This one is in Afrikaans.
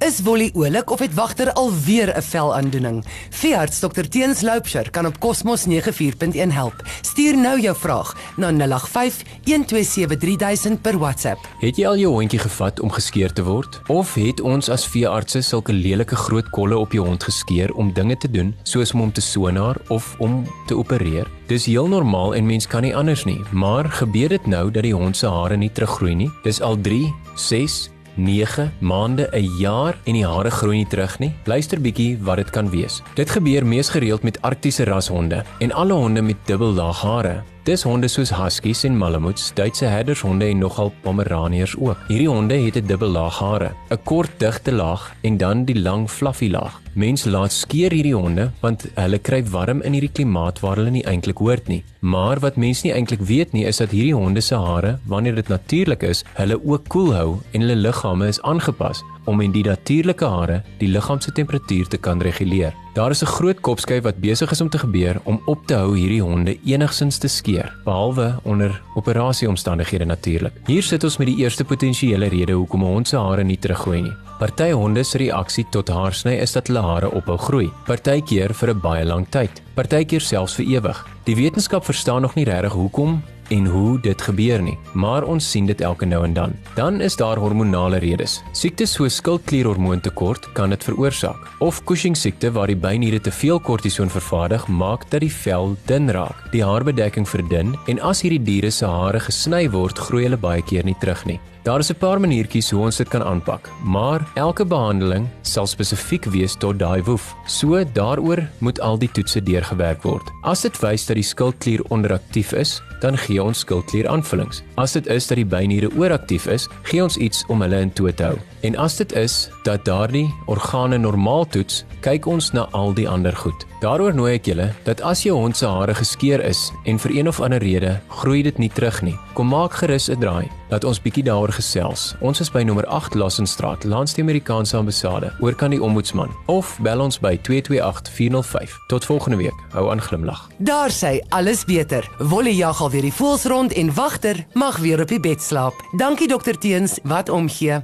Is Wolly oulik of het wagter alweer 'n velaandoening? Veearts Dr Teens Loupsher kan op Cosmos 94.1 help. Stuur nou jou vraag na 085 127 3000 per WhatsApp. Het jy al jou hondjie gevat om geskeer te word? Of het ons as veeartse sulke lelike groot kolle op jou hond geskeer om dinge te doen, soos om hom te sonar of om te opereer? Dis heel normaal en mens kan nie anders nie, maar gebeur dit nou dat die hond se hare nie teruggroei nie? Dis al 3, 6 9 maande, 'n jaar en die hare groei nie terug nie. Luister bietjie wat dit kan wees. Dit gebeur mees gereeld met arktiese rashonde en alle honde met dubbellaag hare. Dis honde soos huskies en malamutes, Duitse herdershonde en nogal pomeraniërs ook. Hierdie honde het 'n dubbellaag hare, 'n kort digte laag en dan die lang fluffy laag. Mense laat skeer hierdie honde want hulle kry warm in hierdie klimaat waar hulle nie eintlik hoort nie. Maar wat mense nie eintlik weet nie is dat hierdie honde se hare, wanneer dit natuurlik is, hulle ook koel hou en hulle liggame is aangepas om in die natuurlike hare die liggaam se temperatuur te kan reguleer. Daar is 'n groot kopskuif wat besig is om te gebeur om op te hou hierdie honde enigsins te skeer, behalwe onder operasieomstandighede natuurlik. Hier sit ons met die eerste potensiële rede hoekom 'n hond se hare nie teruggroei nie. Party honde se reaksie tot haarsny is dat hulle hare ophou groei, partykeer vir 'n baie lang tyd, partykeer selfs vir ewig. Die wetenskap verstaan nog nie regtig hoekom en hoe dit gebeur nie, maar ons sien dit elke nou en dan. Dan is daar hormonale redes. Siektes soos skildklierhormoontekort kan dit veroorsaak, of Cushing siekte waar die byniere te veel kortison vervaardig, maak dat die vel dun raak, die haarbedekking verdun en as hierdie diere se hare gesny word, groei hulle baie keer nie terug nie. Daar is 'n paar maniertjies hoe ons dit kan aanpak, maar elke behandeling sal spesifiek wees tot daai woef. So daaroor moet al die toetse deurgewerk word. As dit wys dat die skildklier onderaktief is, dan gee ons skildklier aanvullings. As dit is dat die byniere ooraktief is, gee ons iets om hulle in toom te hou. En as dit is dat daardie organe normaal toets, kyk ons na al die ander goed. Daaroor nooi ek julle dat as jou hond se hare geskeur is en vir een of ander rede groei dit nie terug nie, kom maak gerus 'n draai. Laat ons bietjie daaroor gesels. Ons is by nommer 8 Lassenstraat, langs die Amerikaanse ambassade, oor kan die ombudsman of bel ons by 228405. Tot volgende week. Hou aan glimlag. Daar sê alles beter. Wolle jag al weer die voels rond en wagter mag weer op die bed slaap. Dankie dokter Teens, wat omgee.